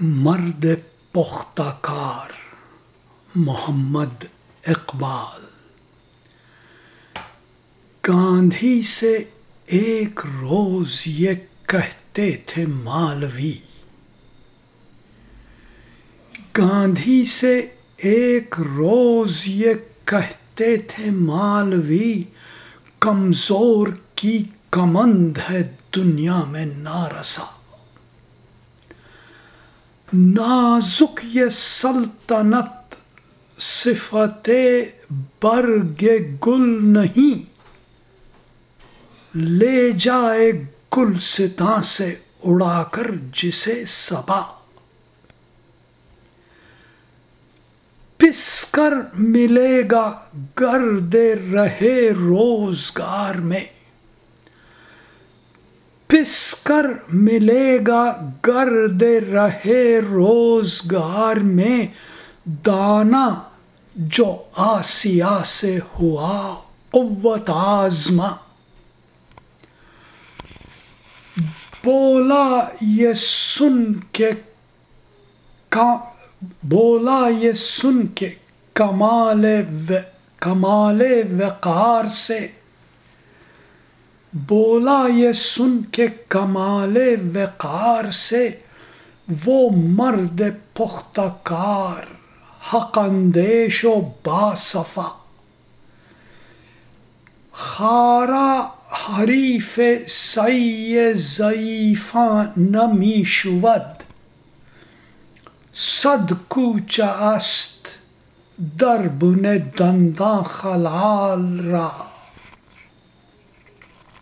مرد پختہ کار محمد اقبال۔ گاندھی سے ایک روز یہ کہتے تھے مالوی۔ گاندھی سے ایک روز یہ کہتے تھے مالوی، کمزور کی کمند ہے دنیا میں نارسا۔ نازک یہ سلطنت صفت برگ گل نہیں۔ لے جائے گل ستا سے اڑا کر جسے سبا۔ پس کر ملے گا گرد رہے روزگار میں۔ پس کر ملے گا، گرد رہے روزگار میں دانا جو آسیا سے ہوا قوت آزما۔ بولا یہ سن کے بولا یہ سن کے کمال کمال وقار سے بولا یہ سن کے کمال وقار سے، وہ مرد پختہ کار حق اندیش و باصفا۔ خارا حریف سی ضعیفاں نمی شود صد کوچه است در بن دندان خلال را۔